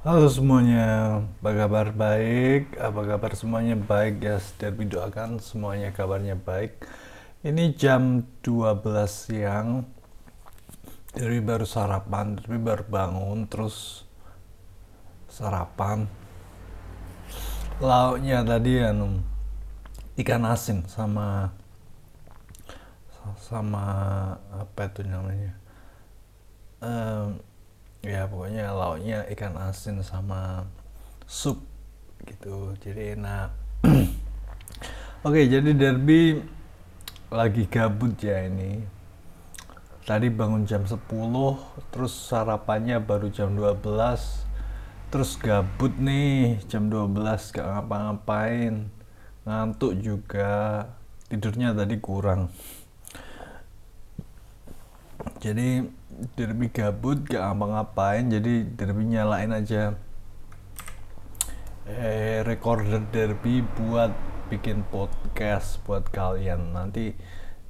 Halo semuanya, apa kabar baik? Apa kabar semuanya baik ya? Derby doakan semuanya kabarnya baik. Ini jam 12 siang. Derby baru sarapan, Derby baru bangun, terus sarapan. Lauknya tadi anu ikan asin sama sama apa itu namanya? Em, ya pokoknya lauknya ikan asin sama sup gitu. Jadi enak. Oke jadi derby lagi gabut ya ini. Tadi bangun jam 10 terus sarapannya baru jam 12 terus gabut nih jam 12 gak ngapa-ngapain. Ngantuk juga. Tidurnya tadi kurang. Jadi derby gabut gak ngapa-ngapain jadi derby nyalain aja. Eh, recorder derby buat bikin podcast buat kalian. Nanti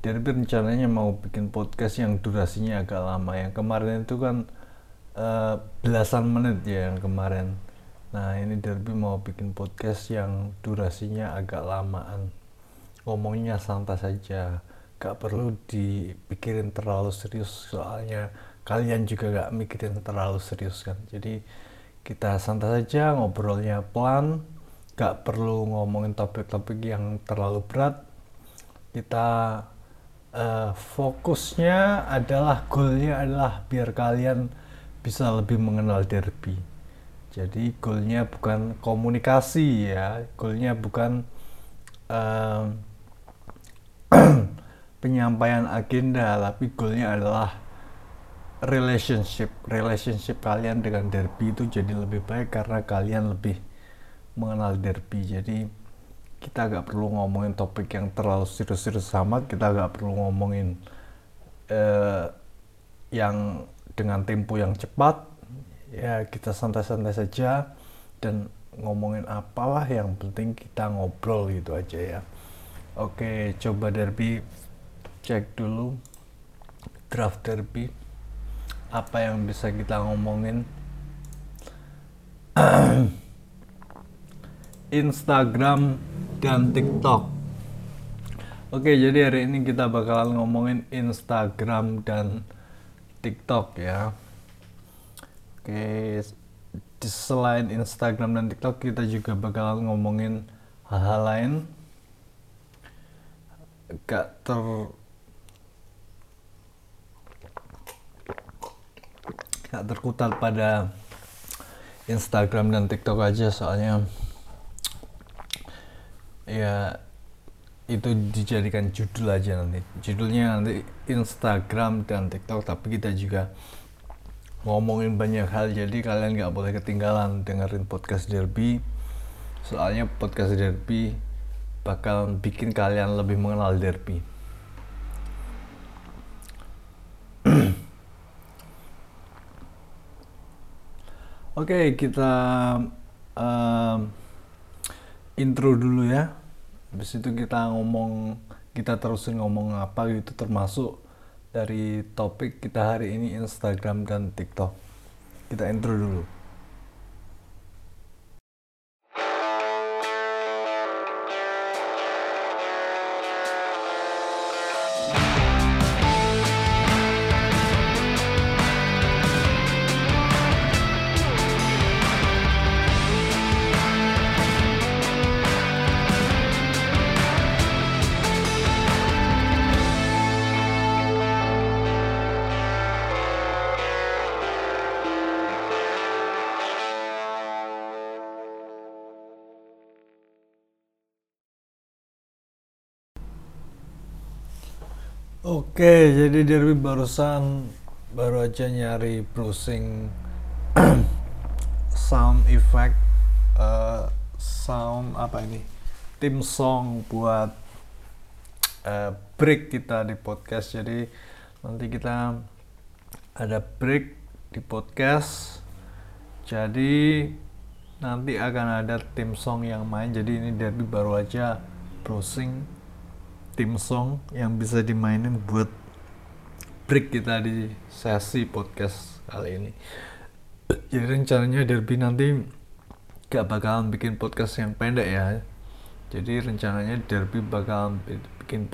derby rencananya mau bikin podcast yang durasinya agak lama. Yang kemarin itu kan eh, belasan menit ya yang kemarin. Nah ini derby mau bikin podcast yang durasinya agak lamaan. Ngomongnya santai saja gak perlu dipikirin terlalu serius soalnya kalian juga gak mikirin terlalu serius kan? Jadi kita santai saja ngobrolnya pelan gak perlu ngomongin topik-topik yang terlalu berat. Kita uh, fokusnya adalah goalnya adalah biar kalian bisa lebih mengenal derby. Jadi goalnya bukan komunikasi ya. Goalnya bukan uh, penyampaian agenda tapi goalnya adalah relationship. Relationship kalian dengan derby itu jadi lebih baik karena kalian lebih mengenal derby. Jadi kita gak perlu ngomongin topik yang terlalu serius-serius sama kita gak perlu ngomongin uh, yang dengan tempo yang cepat. Ya kita santai-santai saja dan ngomongin apalah yang penting kita ngobrol gitu aja ya. Oke coba derby cek dulu draft derby apa yang bisa kita ngomongin. Instagram dan TikTok. Oke jadi hari ini kita bakalan ngomongin Instagram dan TikTok ya. Oke selain Instagram dan TikTok kita juga bakalan ngomongin hal-hal lain. Gak ter nggak terkutat pada Instagram dan TikTok aja soalnya ya itu dijadikan judul aja nanti. Judulnya nanti Instagram dan TikTok tapi kita juga ngomongin banyak hal jadi kalian nggak boleh ketinggalan dengerin podcast Derby. Soalnya podcast Derby bakal bikin kalian lebih mengenal Derby Oke, okay, kita um, intro dulu ya. Habis itu kita ngomong, kita terusin ngomong apa gitu termasuk dari topik kita hari ini Instagram dan TikTok. Kita intro dulu. Oke, jadi Derby barusan baru aja nyari browsing sound effect, uh, sound apa ini, tim song buat uh, break kita di podcast. Jadi nanti kita ada break di podcast. Jadi nanti akan ada tim song yang main. Jadi ini Derby baru aja browsing tim song yang bisa dimainin buat break kita di sesi podcast kali ini. jadi rencananya Derby nanti gak bakalan bikin podcast yang pendek ya. Jadi rencananya Derby bakalan bikin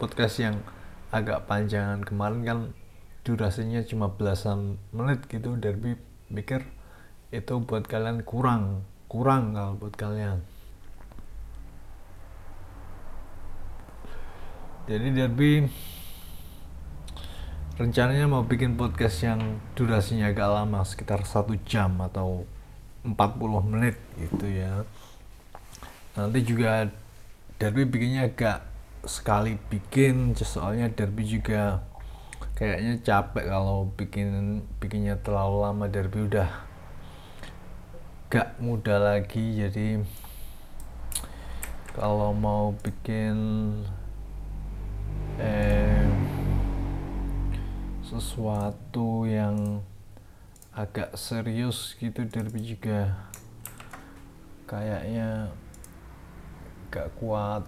podcast yang agak panjangan kemarin kan durasinya cuma belasan menit gitu. Derby mikir itu buat kalian kurang kurang kalau buat kalian jadi Derby rencananya mau bikin podcast yang durasinya agak lama sekitar satu jam atau 40 menit gitu ya. Nanti juga Derby bikinnya agak sekali bikin soalnya Derby juga kayaknya capek kalau bikin bikinnya terlalu lama. Derby udah gak mudah lagi jadi kalau mau bikin eh, sesuatu yang agak serius gitu derby juga kayaknya gak kuat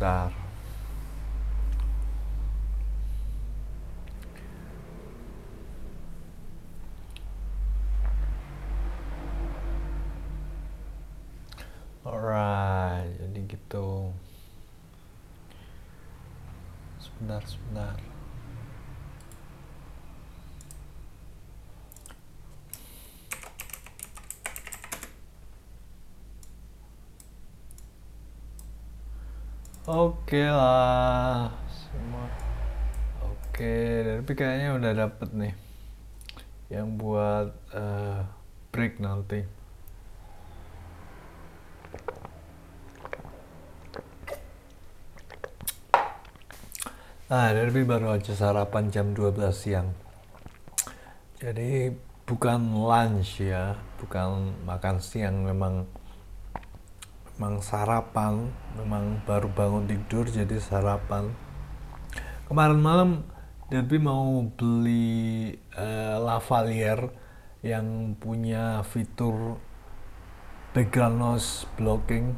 Bentar. Alright, jadi gitu. Sebentar, sebentar. Oke lah, semua. Oke, tapi kayaknya udah dapet nih yang buat uh, break nanti. Nah, Derby baru aja sarapan jam 12 siang. Jadi bukan lunch ya, bukan makan siang memang memang sarapan memang baru bangun tidur jadi sarapan kemarin malam Derby mau beli uh, lavalier yang punya fitur background noise blocking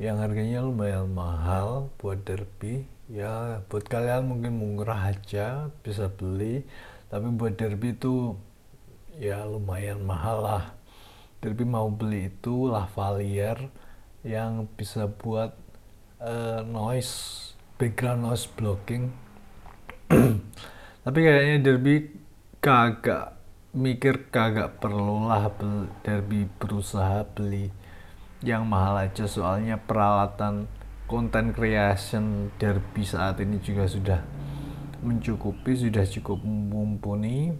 yang harganya lumayan mahal buat Derby ya buat kalian mungkin murah aja bisa beli. Tapi buat Derby itu ya lumayan mahal lah. Derby mau beli itu lavalier yang bisa buat uh, noise background noise blocking. Tapi kayaknya Derby kagak mikir kagak perlulah Derby berusaha beli yang mahal aja. Soalnya peralatan content creation Derby saat ini juga sudah mencukupi sudah cukup mumpuni.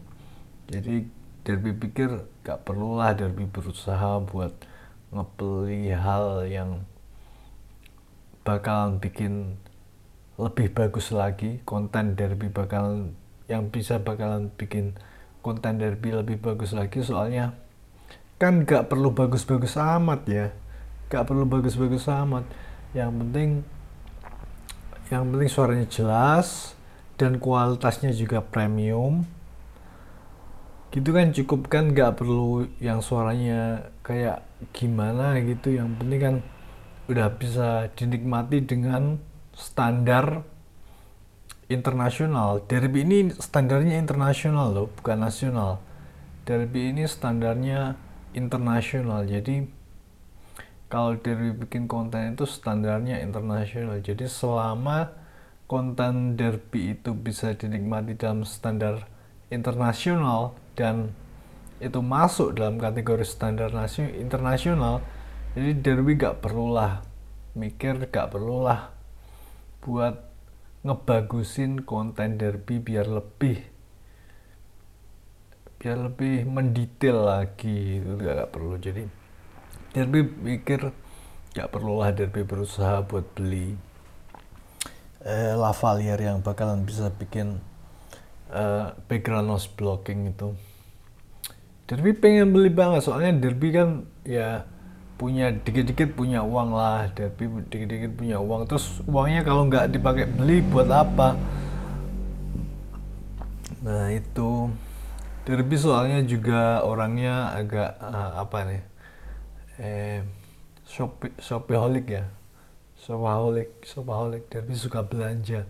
Jadi Derby pikir gak perlulah Derby berusaha buat ngebeli hal yang bakalan bikin lebih bagus lagi. Konten derby bakalan yang bisa bakalan bikin konten derby lebih bagus lagi. Soalnya kan gak perlu bagus-bagus amat ya. Gak perlu bagus-bagus amat yang penting yang penting suaranya jelas dan kualitasnya juga premium. Gitu kan cukup kan gak perlu yang suaranya kayak gimana gitu. Yang penting kan udah bisa dinikmati dengan standar internasional. Derby ini standarnya internasional loh bukan nasional. Derby ini standarnya internasional. Jadi kalau derby bikin konten itu standarnya internasional. Jadi selama konten derby itu bisa dinikmati dalam standar internasional dan itu masuk dalam kategori standar nasional internasional jadi Derby gak perlulah mikir gak perlulah buat ngebagusin konten Derby biar lebih biar lebih mendetail lagi. Itu gak, gak perlu. Jadi Derby mikir gak perlulah Derby berusaha buat beli eh, lavalier yang bakalan bisa bikin eh, background noise blocking itu. Derby pengen beli banget soalnya Derby kan ya punya dikit-dikit punya uang lah Derby dikit-dikit punya uang. Terus uangnya kalau nggak dipakai beli buat apa? Nah itu. Derby soalnya juga orangnya agak uh, apa nih eh shopee shopaholic ya. Shopaholic shopaholic. Derby suka belanja.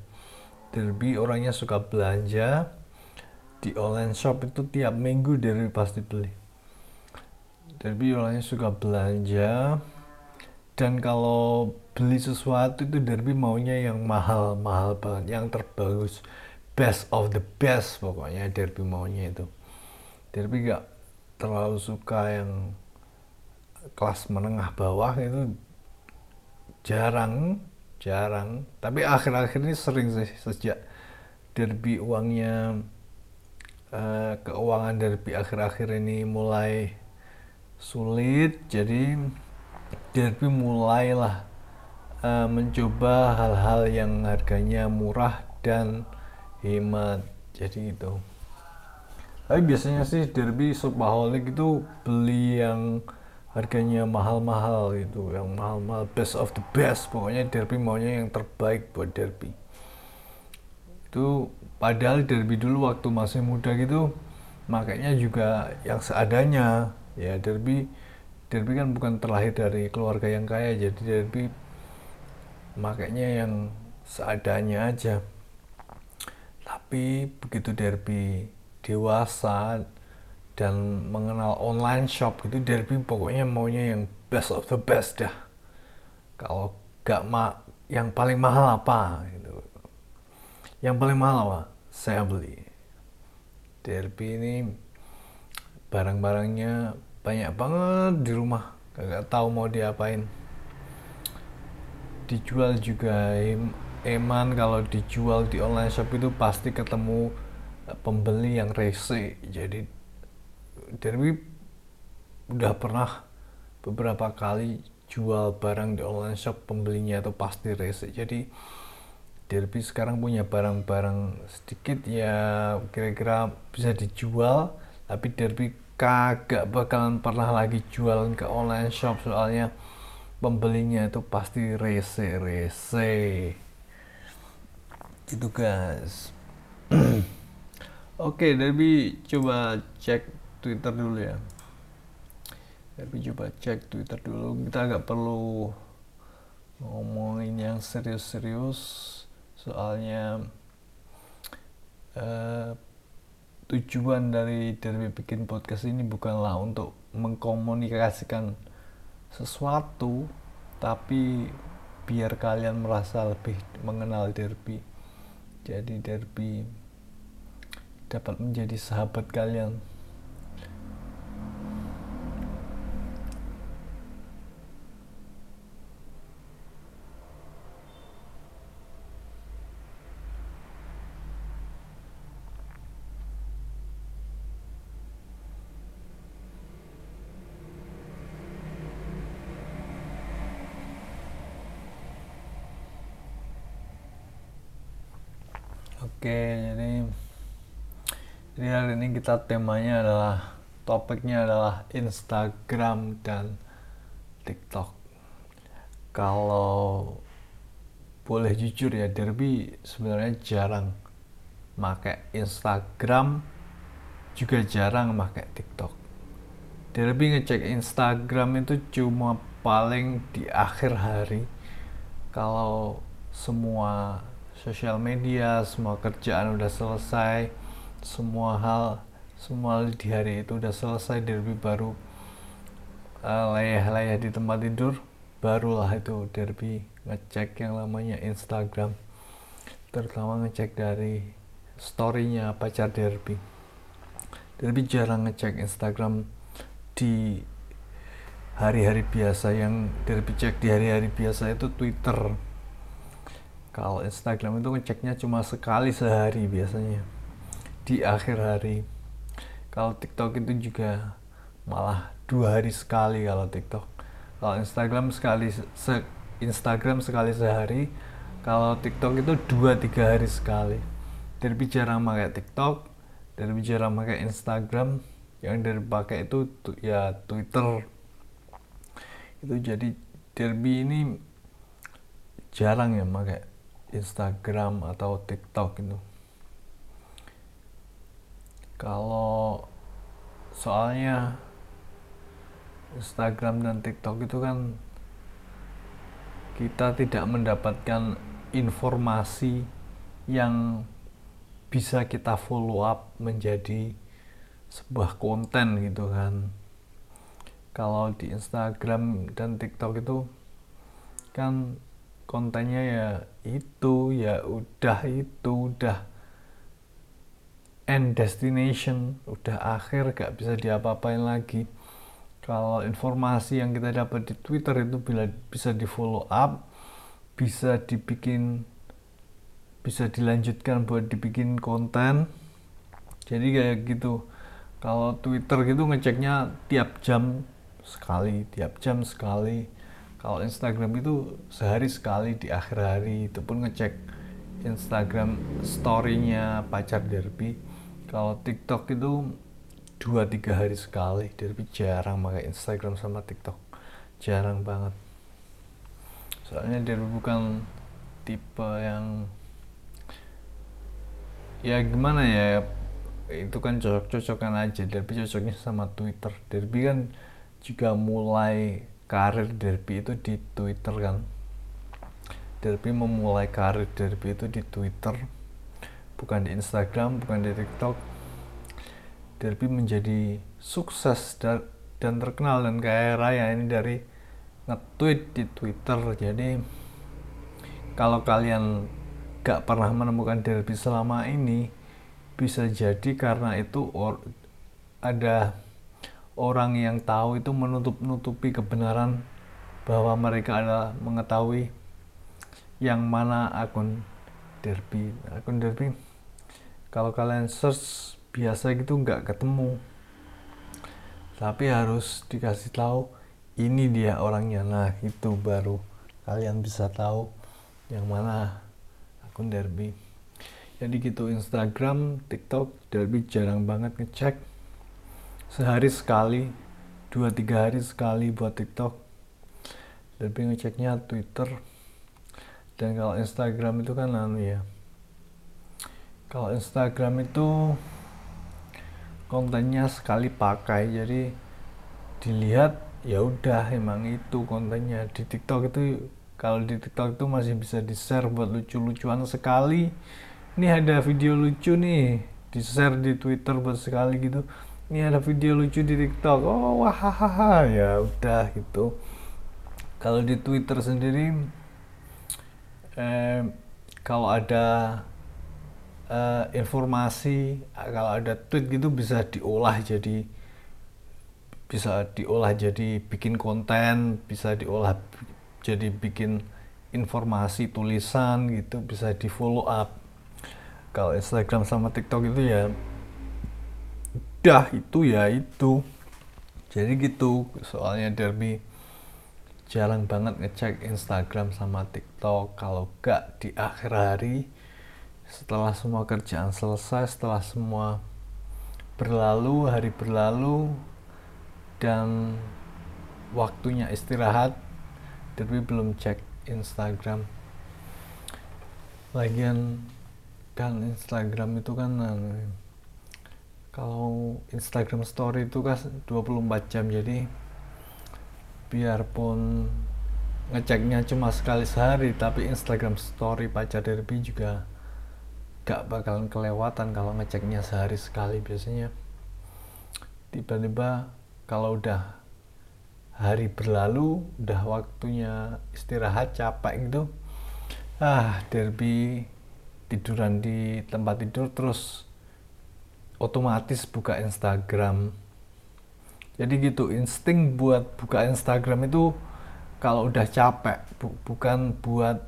Derby orangnya suka belanja. Di online shop itu tiap minggu Derby pasti beli. Derby orangnya suka belanja. Dan kalau beli sesuatu itu Derby maunya yang mahal mahal banget. Yang terbagus. Best of the best pokoknya Derby maunya itu. Derby gak terlalu suka yang kelas menengah bawah itu jarang jarang. Tapi akhir-akhir ini sering sih sejak derby uangnya uh, keuangan derby akhir-akhir ini mulai sulit jadi derby mulailah uh, mencoba hal-hal yang harganya murah dan hemat. Jadi itu. Tapi biasanya sih derby shopaholic itu beli yang harganya mahal-mahal gitu yang mahal-mahal best of the best. Pokoknya derby maunya yang terbaik buat derby. Itu padahal derby dulu waktu masih muda gitu makanya juga yang seadanya. Ya derby derby kan bukan terlahir dari keluarga yang kaya. Jadi derby makanya yang seadanya aja. Tapi begitu derby dewasa dan mengenal online shop itu Derby pokoknya maunya yang best of the best dah. Kalau gak ma yang paling mahal apa gitu. Yang paling mahal apa? Saya beli. Derby ini barang-barangnya banyak banget di rumah. Gak tahu mau diapain. Dijual juga eman. Kalau dijual di online shop itu pasti ketemu eh, pembeli yang rese. Jadi Derby udah pernah beberapa kali jual barang di online shop pembelinya itu pasti rese jadi Derby sekarang punya barang-barang sedikit ya kira-kira bisa dijual tapi Derby kagak bakalan pernah lagi jualan ke online shop soalnya pembelinya itu pasti rese-rese gitu guys. Oke okay, Derby coba cek Twitter dulu ya. Tapi coba cek Twitter dulu. Kita agak perlu ngomongin yang serius-serius. Soalnya uh, tujuan dari dari bikin podcast ini bukanlah untuk mengkomunikasikan sesuatu tapi biar kalian merasa lebih mengenal Derby. Jadi Derby dapat menjadi sahabat kalian Oke, jadi jadi hari ini kita temanya adalah topiknya adalah Instagram dan TikTok. Kalau boleh jujur ya, Derby sebenarnya jarang pakai Instagram, juga jarang pakai TikTok. Derby ngecek Instagram itu cuma paling di akhir hari kalau semua sosial media, semua kerjaan udah selesai, semua hal, semua di hari itu udah selesai, derby baru uh, layah-layah di tempat tidur, barulah itu derby ngecek yang namanya Instagram, terutama ngecek dari storynya pacar derby. Derby jarang ngecek Instagram di hari-hari biasa yang derby cek di hari-hari biasa itu Twitter kalau Instagram itu ngeceknya cuma sekali sehari biasanya. Di akhir hari. Kalau TikTok itu juga malah dua hari sekali kalau TikTok. Kalau Instagram sekali se Instagram sekali sehari kalau TikTok itu dua tiga hari sekali. Dari bicara pakai TikTok dari bicara pakai Instagram yang dari pakai itu ya Twitter. Itu jadi Derby ini jarang ya pakai Instagram atau TikTok itu soalnya Instagram dan TikTok itu kan kita tidak mendapatkan informasi yang bisa kita follow up menjadi sebuah konten gitu kan. Kalau di Instagram dan TikTok itu kan kontennya ya itu ya udah itu udah end destination udah akhir gak bisa diapa-apain lagi. Kalau informasi yang kita dapat di Twitter itu bila bisa di follow up bisa dibikin bisa dilanjutkan buat dibikin konten. Jadi kayak gitu. Kalau Twitter gitu ngeceknya tiap jam sekali tiap jam sekali kalau Instagram itu sehari sekali di akhir hari itu pun ngecek Instagram story-nya pacar derby. Kalau TikTok itu dua tiga hari sekali. Derby jarang pakai Instagram sama TikTok. Jarang banget. Soalnya derby bukan tipe yang ya gimana ya itu kan cocok-cocokan aja. Derby cocoknya sama Twitter. Derby kan juga mulai karir Derby itu di Twitter kan? Derby memulai karir Derby itu di Twitter bukan di Instagram bukan di TikTok. Derby menjadi sukses dan, dan terkenal dan kaya raya ini dari nge-tweet di Twitter. Jadi kalau kalian gak pernah menemukan derby selama ini bisa jadi karena itu ada orang yang tahu itu menutup-nutupi kebenaran bahwa mereka adalah mengetahui yang mana akun derby. Akun derby kalau kalian search biasa gitu nggak ketemu. Tapi harus dikasih tahu ini dia orangnya. Nah itu baru kalian bisa tahu yang mana akun Derby. Jadi gitu Instagram TikTok Derby jarang banget ngecek sehari sekali dua tiga hari sekali buat TikTok. Derby ngeceknya Twitter. Dan kalau Instagram itu kan anu ya. Kalau Instagram itu kontennya sekali pakai. Jadi dilihat ya udah emang itu kontennya. Di TikTok itu kalau di TikTok itu masih bisa di share buat lucu-lucuan sekali. Ini ada video lucu nih di share di Twitter buat sekali gitu ini ada video lucu di TikTok. Oh wah hahaha. Ya udah gitu. Kalau di Twitter sendiri eh, kalau ada eh, informasi kalau ada tweet gitu bisa diolah jadi bisa diolah jadi bikin konten bisa diolah jadi bikin informasi tulisan gitu bisa di follow up. Kalau Instagram sama TikTok itu ya udah itu ya itu. Jadi gitu soalnya Derby jarang banget ngecek Instagram sama TikTok. Kalau gak di akhir hari setelah semua kerjaan selesai setelah semua berlalu hari berlalu dan waktunya istirahat tapi belum cek Instagram. Lagian kan Instagram itu kan anu, kalau Instagram story itu kan 24 jam jadi biarpun ngeceknya cuma sekali sehari tapi Instagram story pacar derby juga gak bakalan kelewatan kalau ngeceknya sehari sekali. Biasanya tiba-tiba kalau udah hari berlalu udah waktunya istirahat capek gitu ah derby tiduran di tempat tidur terus otomatis buka Instagram. Jadi gitu insting buat buka Instagram itu kalau udah capek bu bukan buat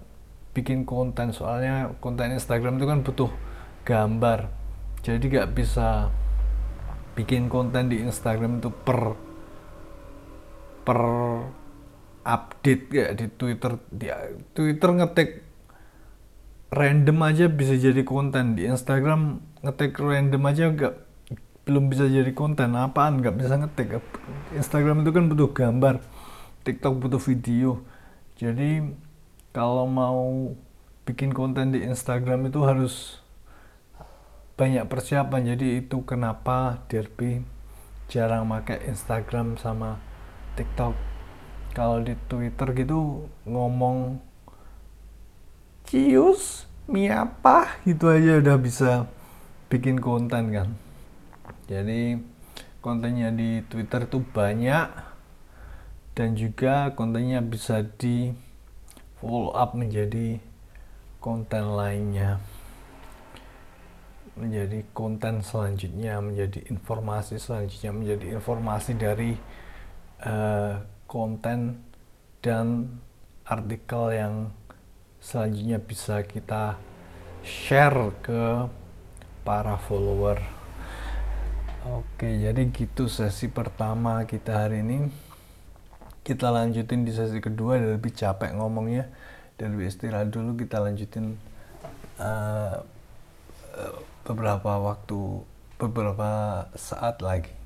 bikin konten. Soalnya konten Instagram itu kan butuh gambar. Jadi gak bisa bikin konten di Instagram itu per per update ya di Twitter. Di Twitter ngetik random aja bisa jadi konten. Di Instagram ngetik random aja nggak belum bisa jadi konten apaan nggak bisa ngetik Instagram itu kan butuh gambar TikTok butuh video. Jadi kalau mau bikin konten di Instagram itu harus banyak persiapan. Jadi itu kenapa Derby jarang pakai Instagram sama TikTok. Kalau di Twitter gitu ngomong cius miapa gitu aja udah bisa bikin konten kan. Jadi kontennya di Twitter itu banyak dan juga kontennya bisa di follow up menjadi konten lainnya. Menjadi konten selanjutnya menjadi informasi selanjutnya menjadi informasi dari uh, konten dan artikel yang selanjutnya bisa kita share ke para follower. Oke, jadi gitu sesi pertama kita hari ini. Kita lanjutin di sesi kedua, dan lebih capek ngomongnya, dan lebih istirahat dulu. Kita lanjutin uh, beberapa waktu, beberapa saat lagi.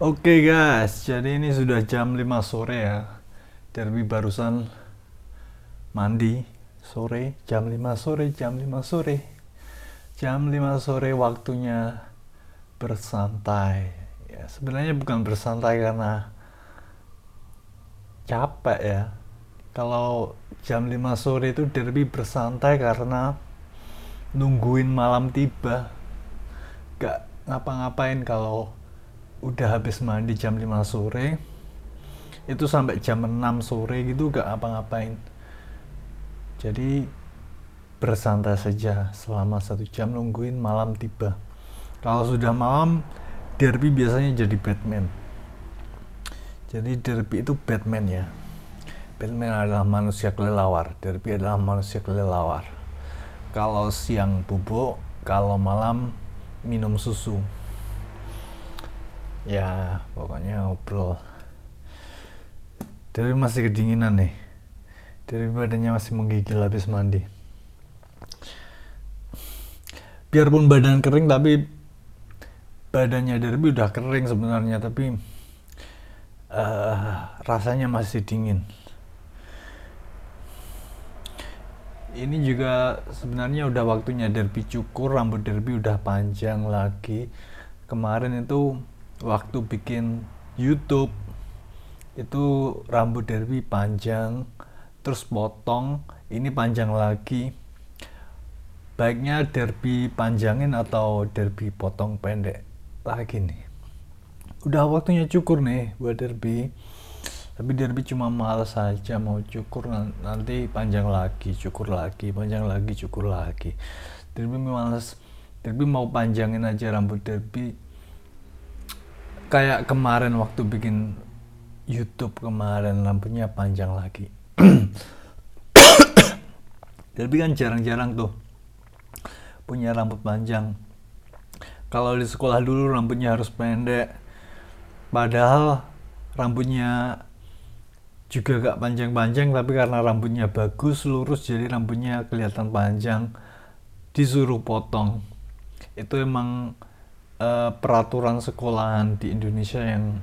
Oke okay guys, jadi ini sudah jam 5 sore ya. Derby barusan mandi sore, jam 5 sore, jam 5 sore. Jam 5 sore waktunya bersantai. Ya, sebenarnya bukan bersantai karena capek ya. Kalau jam 5 sore itu derby bersantai karena nungguin malam tiba. Gak ngapa-ngapain kalau udah habis mandi jam 5 sore. Itu sampai jam 6 sore gitu gak apa-ngapain jadi bersantai saja selama satu jam nungguin malam tiba. Kalau sudah malam derby biasanya jadi Batman. Jadi derby itu Batman ya. Batman adalah manusia kelelawar. Derby adalah manusia kelelawar. Kalau siang bubuk kalau malam minum susu ya pokoknya ngobrol. Dari masih kedinginan nih. Dari badannya masih menggigil habis mandi. Biarpun badan kering tapi badannya Derby udah kering sebenarnya tapi uh, rasanya masih dingin. Ini juga sebenarnya udah waktunya Derby cukur rambut Derby udah panjang lagi. Kemarin itu waktu bikin YouTube itu rambut Derby panjang terus potong ini panjang lagi. Baiknya Derby panjangin atau Derby potong pendek lagi nih. Udah waktunya cukur nih buat Derby. Tapi Derby cuma males saja mau cukur nanti panjang lagi cukur lagi panjang lagi cukur lagi. Derby males. Derby mau panjangin aja rambut Derby kayak kemarin waktu bikin YouTube kemarin lampunya panjang lagi. Tapi kan jarang-jarang tuh punya rambut panjang. Kalau di sekolah dulu rambutnya harus pendek. Padahal rambutnya juga gak panjang-panjang tapi karena rambutnya bagus lurus jadi rambutnya kelihatan panjang disuruh potong itu emang uh, peraturan sekolahan di Indonesia yang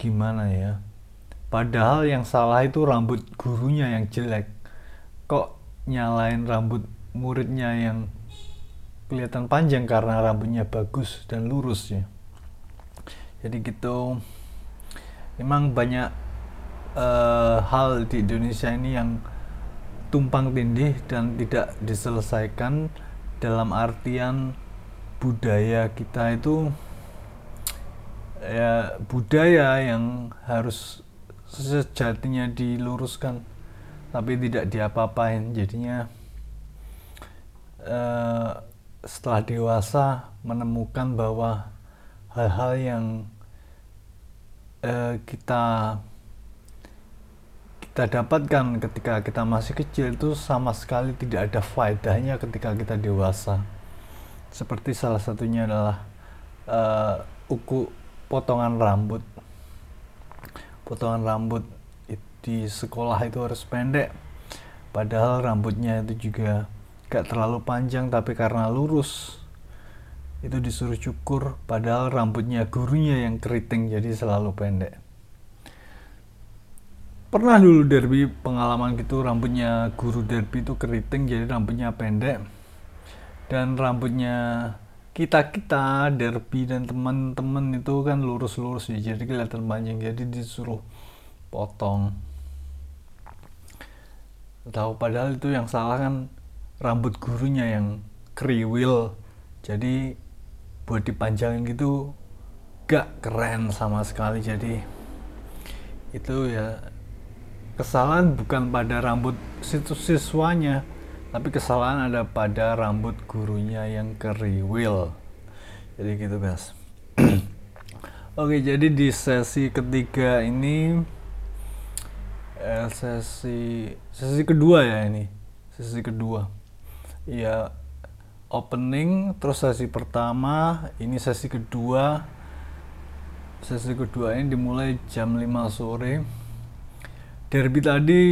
gimana ya? Padahal yang salah itu rambut gurunya yang jelek. Kok nyalain rambut muridnya yang kelihatan panjang karena rambutnya bagus dan lurus ya? Jadi gitu. Memang banyak uh, hal di Indonesia ini yang tumpang tindih dan tidak diselesaikan dalam artian budaya kita itu ya budaya yang harus sejatinya diluruskan tapi tidak diapa-apain jadinya uh, setelah dewasa menemukan bahwa hal-hal yang kita kita kita dapatkan ketika kita masih kecil itu sama sekali tidak ada faedahnya ketika kita dewasa. Seperti salah satunya adalah uh, uku potongan rambut. Potongan rambut di sekolah itu harus pendek. Padahal rambutnya itu juga gak terlalu panjang tapi karena lurus itu disuruh cukur padahal rambutnya gurunya yang keriting jadi selalu pendek pernah dulu derby pengalaman gitu rambutnya guru derby itu keriting jadi rambutnya pendek dan rambutnya kita kita derby dan teman-teman itu kan lurus-lurus ya jadi kelihatan panjang. Jadi disuruh potong. Tahu padahal itu yang salah kan rambut gurunya yang kriwil. Jadi buat dipanjangin gitu gak keren sama sekali. Jadi itu ya kesalahan bukan pada rambut situs siswanya tapi kesalahan ada pada rambut gurunya yang keriwil. Jadi gitu guys oke jadi di sesi ketiga ini eh, sesi sesi kedua ya ini. Sesi kedua. Ya opening terus sesi pertama ini sesi kedua. Sesi kedua ini dimulai jam 5 sore. Derby tadi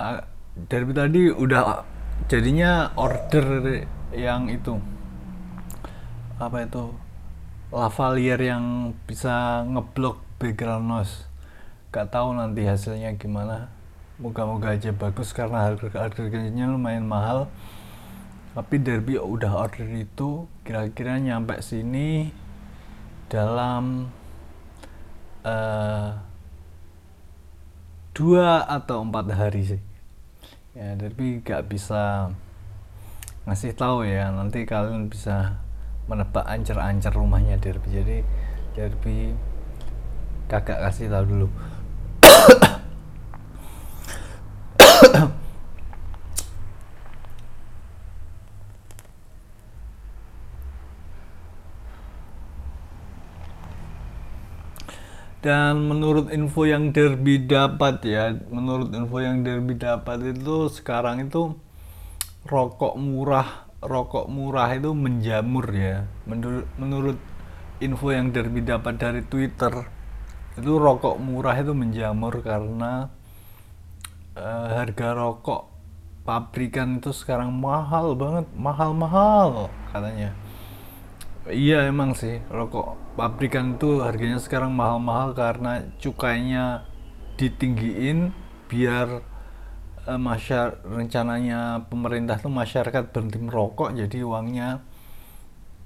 uh, derby tadi udah jadinya order yang itu. Apa itu? Lavalier yang bisa ngeblok background noise. Gak tahu nanti hasilnya gimana. Moga-moga aja bagus karena harga harganya lumayan mahal. Tapi derby udah order itu kira-kira nyampe sini dalam uh, dua atau empat hari sih. Ya tapi nggak bisa ngasih tahu ya nanti kalian bisa menebak ancer-ancer rumahnya Derby. Jadi Derby kakak kasih tahu dulu dan menurut info yang Derby dapat ya menurut info yang Derby dapat itu sekarang itu rokok murah rokok murah itu menjamur ya. Menurut menurut info yang Derby dapat dari Twitter itu rokok murah itu menjamur karena uh, harga rokok pabrikan itu sekarang mahal banget mahal-mahal katanya iya emang sih. Rokok pabrikan itu harganya sekarang mahal-mahal karena cukainya ditinggiin biar uh, masyarakat rencananya pemerintah tuh masyarakat berhenti merokok jadi uangnya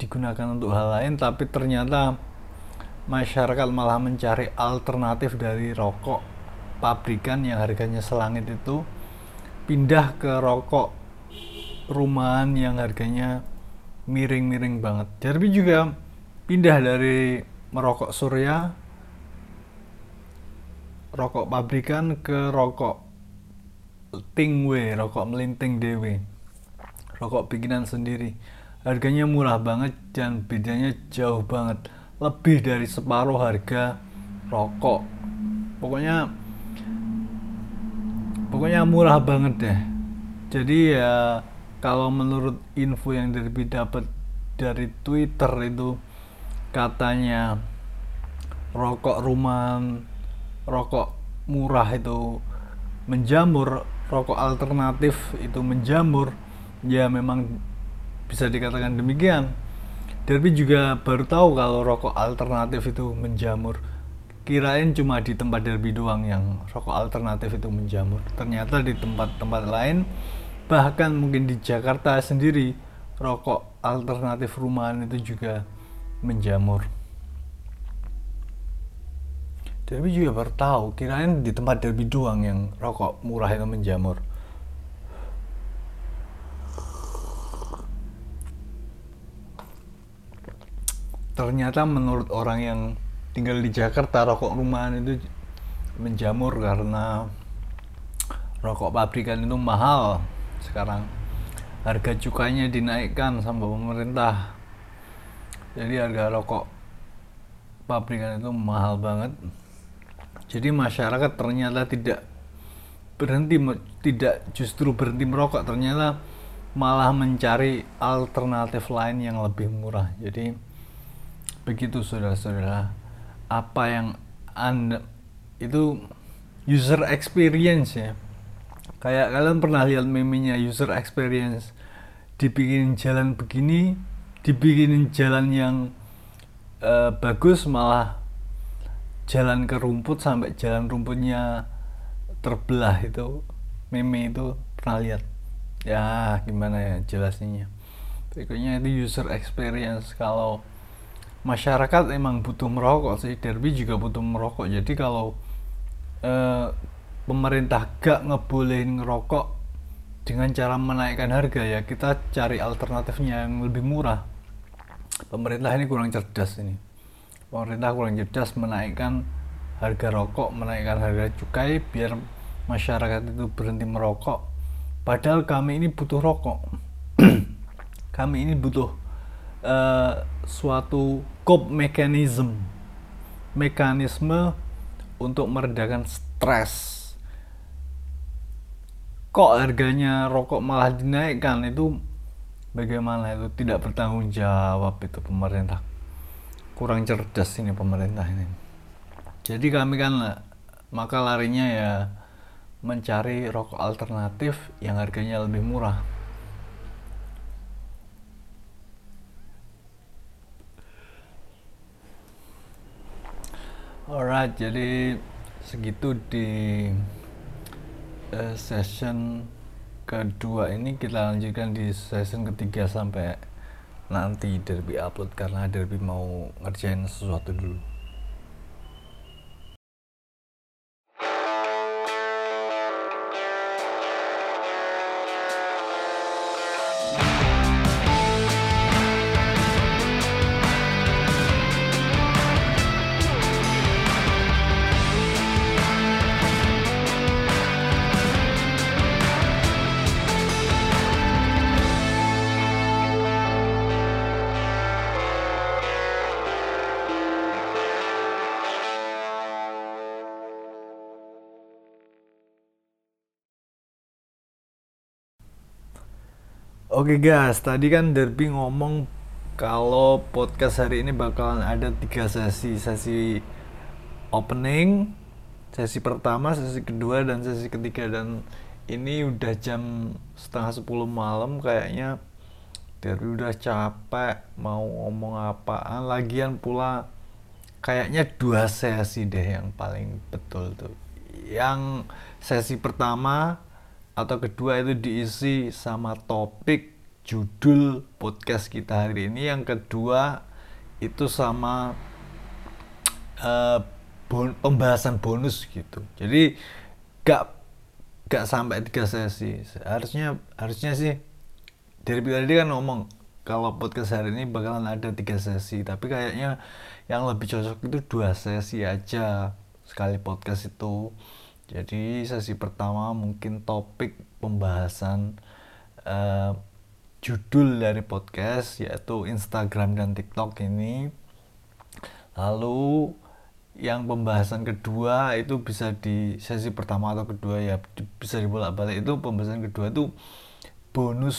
digunakan untuk hal lain. Tapi ternyata masyarakat malah mencari alternatif dari rokok pabrikan yang harganya selangit itu pindah ke rokok rumahan yang harganya miring-miring banget. Jadi juga pindah dari merokok surya rokok pabrikan ke rokok tingwe rokok melinting dewe. Rokok bikinan sendiri. Harganya murah banget dan bedanya jauh banget. Lebih dari separuh harga rokok. Pokoknya pokoknya murah banget deh. Jadi ya kalau menurut info yang dari dapat dari Twitter itu katanya rokok rumahan rokok murah itu menjamur rokok alternatif itu menjamur. Ya memang bisa dikatakan demikian. Derby juga baru tahu kalau rokok alternatif itu menjamur. Kirain cuma di tempat Derby doang yang rokok alternatif itu menjamur. Ternyata di tempat-tempat lain bahkan mungkin di Jakarta sendiri rokok alternatif rumahan itu juga menjamur. Derby juga baru tahu kirain di tempat Derby doang yang rokok murah itu menjamur. Ternyata menurut orang yang tinggal di Jakarta rokok rumahan itu menjamur karena rokok pabrikan itu mahal sekarang harga cukainya dinaikkan sama pemerintah. Jadi harga rokok pabrikan itu mahal banget. Jadi masyarakat ternyata tidak berhenti tidak justru berhenti merokok ternyata malah mencari alternatif lain yang lebih murah. Jadi begitu saudara-saudara apa yang anda itu user experience ya kayak kalian pernah lihat memenya user experience. Dibikin jalan begini dibikinin jalan yang uh, bagus malah jalan ke rumput sampai jalan rumputnya terbelah itu. Meme itu pernah lihat. Ya gimana ya jelasnya berikutnya itu user experience. Kalau masyarakat emang butuh merokok sih Derby juga butuh merokok. Jadi kalau uh, pemerintah gak ngebolehin ngerokok dengan cara menaikkan harga ya kita cari alternatifnya yang lebih murah. Pemerintah ini kurang cerdas ini. Pemerintah kurang cerdas menaikkan harga rokok menaikkan harga cukai biar masyarakat itu berhenti merokok. Padahal kami ini butuh rokok. Kami ini butuh uh, suatu cop mechanism mekanisme untuk meredakan stres kok harganya rokok malah dinaikkan? Itu bagaimana? Itu tidak bertanggung jawab itu pemerintah. Kurang cerdas ini pemerintah ini. Jadi kami kan maka larinya ya mencari rokok alternatif yang harganya lebih murah. Alright, jadi segitu di uh, session kedua ini kita lanjutkan di session ketiga sampai nanti Derby upload karena Derby mau ngerjain sesuatu dulu. Oke guys, tadi kan Derby ngomong kalau podcast hari ini bakalan ada tiga sesi, sesi opening, sesi pertama, sesi kedua, dan sesi ketiga. Dan ini udah jam setengah sepuluh malam kayaknya. Derby udah capek mau ngomong apaan, lagian pula kayaknya dua sesi deh yang paling betul tuh. Yang sesi pertama atau kedua itu diisi sama topik judul podcast kita hari ini. Yang kedua itu sama uh, bon pembahasan bonus gitu. Jadi gak gak sampai tiga sesi. Harusnya harusnya sih dari tadi kan ngomong kalau podcast hari ini bakalan ada tiga sesi. Tapi kayaknya yang lebih cocok itu dua sesi aja sekali podcast itu jadi sesi pertama mungkin topik pembahasan uh, judul dari podcast yaitu Instagram dan TikTok ini. Lalu yang pembahasan kedua itu bisa di sesi pertama atau kedua ya bisa dibolak-balik itu pembahasan kedua itu bonus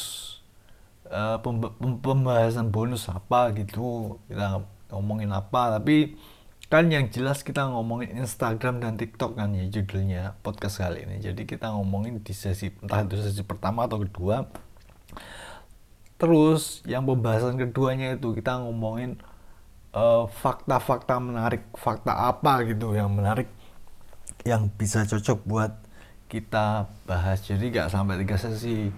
uh, pembahasan bonus apa gitu kita ngomongin apa tapi kan yang jelas kita ngomongin Instagram dan TikTok kan ya judulnya podcast kali ini. Jadi kita ngomongin di sesi entah itu sesi pertama atau kedua. Terus yang pembahasan keduanya itu kita ngomongin eh, fakta-fakta uh, menarik fakta apa gitu yang menarik yang bisa cocok buat kita bahas. Jadi nggak sampai tiga sesi.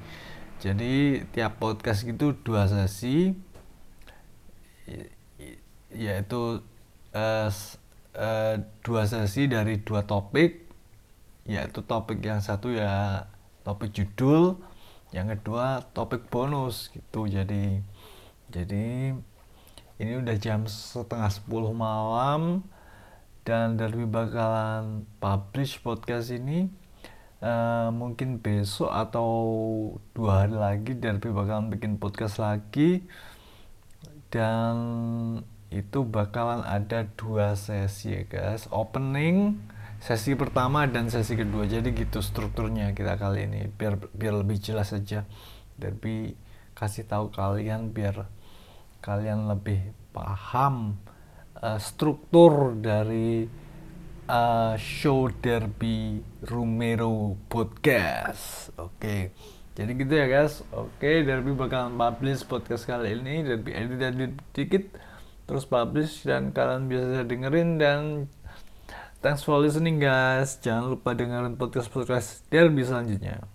Jadi tiap podcast itu dua sesi yaitu uh, dua sesi dari dua topik yaitu topik yang satu ya topik judul yang kedua topik bonus gitu. Jadi jadi ini udah jam setengah sepuluh malam dan dari bakalan publish podcast ini uh, mungkin besok atau dua hari lagi Derby bakalan bikin podcast lagi. Dan itu bakalan ada dua sesi ya guys. Opening sesi pertama dan sesi kedua. Jadi gitu strukturnya kita kali ini biar biar lebih jelas saja Derby kasih tahu kalian biar kalian lebih paham uh, struktur dari uh, show Derby Romero podcast. Oke. Okay. jadi gitu ya guys. Oke okay, Derby bakal publish podcast kali ini. Derby edit edit dikit terus publish dan kalian bisa dengerin dan Thanks for listening guys. Jangan lupa dengerin podcast-podcast Derby selanjutnya.